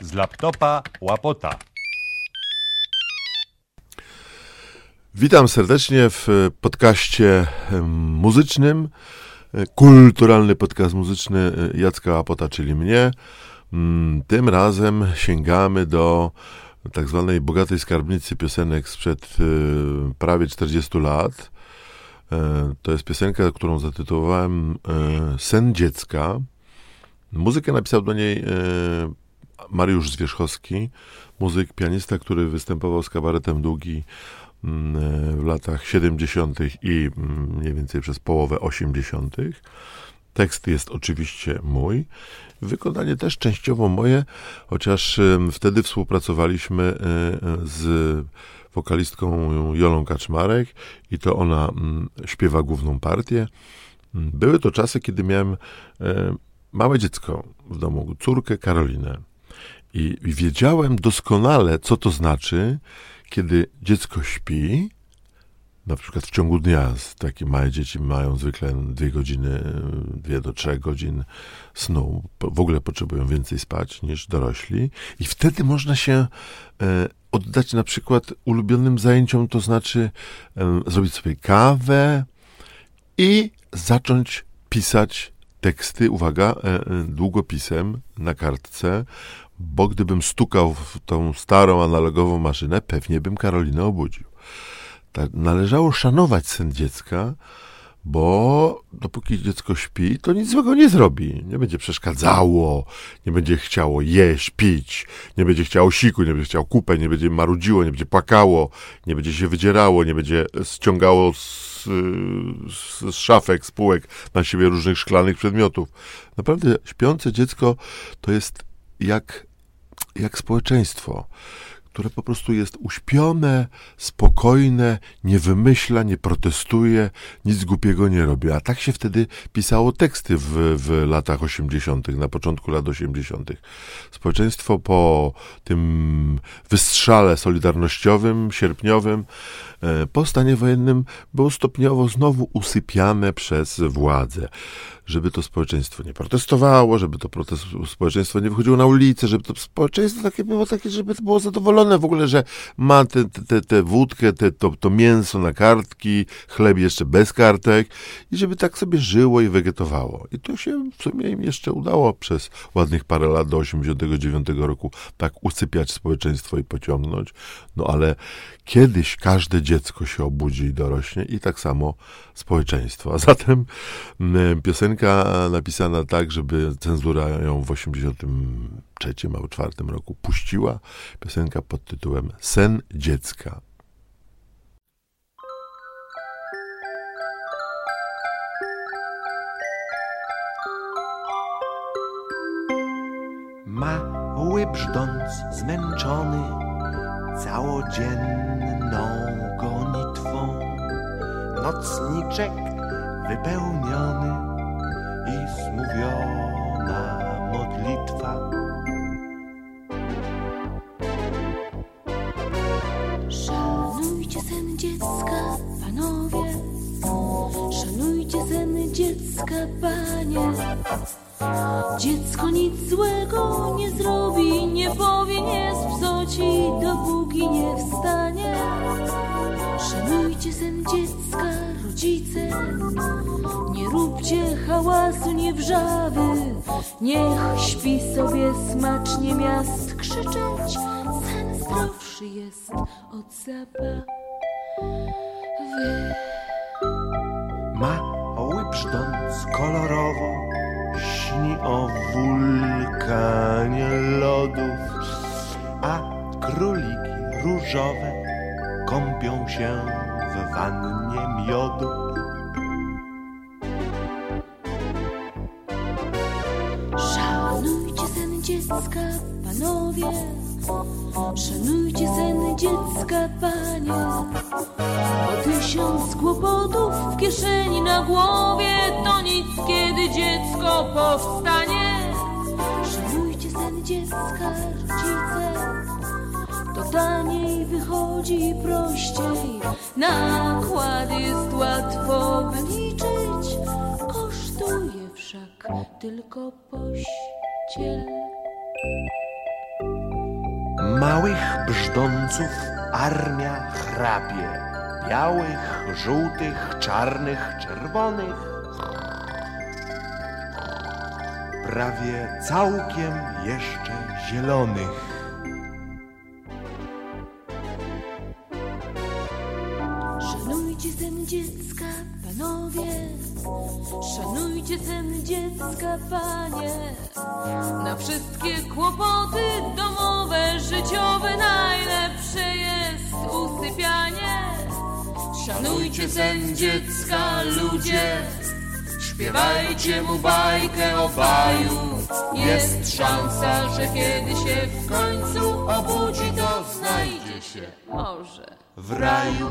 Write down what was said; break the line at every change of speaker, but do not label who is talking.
z laptopa łapota.
Witam serdecznie w podcaście muzycznym, kulturalny podcast muzyczny Jacka Łapota, czyli mnie. Mm, Tym razem sięgamy do tak zwanej bogatej skarbnicy piosenek sprzed e, prawie 40 lat. E, To jest piosenka, którą zatytułowałem e, Sen dziecka. Muzykę napisał do niej e, Mariusz Zwierzchowski, muzyk, pianista, który występował z kabaretem Długi mm, e, w latach 70. i mm, mniej więcej przez połowę 80. Tekst jest oczywiście mój. Wykonanie też częściowo moje, chociaż wtedy współpracowaliśmy e, e, z wokalistką Jolą Kaczmarek i to ona mm, śpiewa główną partię. Były to czasy, kiedy miałem małe dziecko w domu, córkę Karolinę. I wiedziałem doskonale, co to znaczy, kiedy dziecko śpi, na przykład w ciągu dnia, takie małe dzieci mają zwykle dwie godziny, dwie do trzech godzin snu, w ogóle potrzebują więcej spać niż dorośli. I wtedy można się e, oddać na przykład ulubionym zajęciom, to znaczy e, zrobić sobie kawę i zacząć pisać teksty, uwaga, e, e, długopisem na kartce, bo gdybym stukał w tą starą analogową maszynę, pewnie bym Karolinę obudził. Tak, należało szanować sen dziecka, bo dopóki dziecko śpi, to nic złego nie zrobi. Nie będzie przeszkadzało, nie będzie chciało jeść, pić, nie będzie chciało siku, nie będzie chciało kupę, nie będzie marudziło, nie będzie płakało, nie będzie się wydzierało, nie będzie ściągało z, z, z szafek, z półek na siebie różnych szklanych przedmiotów. Naprawdę śpiące dziecko to jest jak, jak społeczeństwo które po prostu jest uśpione, spokojne, nie wymyśla, nie protestuje, nic głupiego nie robi. A tak się wtedy pisało teksty w, w latach 80., na początku lat 80. Społeczeństwo po tym wystrzale solidarnościowym, sierpniowym, e, po stanie wojennym było stopniowo znowu usypiane przez władzę. Żeby to społeczeństwo nie protestowało, żeby to społeczeństwo nie wychodziło na ulicę, żeby to społeczeństwo takie było takie, żeby było zadowolone w ogóle, że ma tę te, te, te wódkę, te, to, to mięso na kartki, chleb jeszcze bez kartek i żeby tak sobie żyło i wegetowało. I to się w sumie im jeszcze udało przez ładnych parę lat do 89 roku tak usypiać społeczeństwo i pociągnąć. No ale kiedyś każde dziecko się obudzi i dorośnie i tak samo społeczeństwo. A zatem mm, piosenka napisana tak, żeby cenzura ją w 83 albo 4 roku puściła. Piosenka pod tytułem Sen dziecka.
Mały brzdąc zmęczony całodzienną gonitwą, nocniczek wypełniony i zmówiona modlitwa.
Dziecka, panowie. Szanujcie sen dziecka, panie. Dziecko nic złego nie zrobi, nie powie, nie spsoci, dopóki nie wstanie. Szanujcie sen dziecka, rodzice. Nie róbcie hałasu, nie wrzawy. Niech śpi sobie smacznie miast krzyczeć. Sen zdrowszy jest od zabawy.
Mały brzdąc kolorowo śni o wulkanie lodów, a króliki różowe kąpią się w wannie miodu.
Szanujcie sen dziecka, panowie. Szanujcie sen dziecka, panie. O tysiąc kłopotów w kieszeni na głowie to nic, kiedy dziecko powstanie. Szanujcie sen dziecka, rodzice. To taniej wychodzi prościej. Nakład jest łatwo wyliczyć. Kosztuje wszak tylko pościel.
Małych brzdąców armia chrapie. Białych, żółtych, czarnych, czerwonych. Prawie całkiem jeszcze zielonych.
Panowie, szanujcie sen dziecka, panie. Na wszystkie kłopoty domowe, życiowe najlepsze jest usypianie. Szanujcie sen dziecka, ludzie, śpiewajcie mu bajkę o baju. Jest szansa, że kiedy się w końcu obudzi, to znajdzie się może
W raju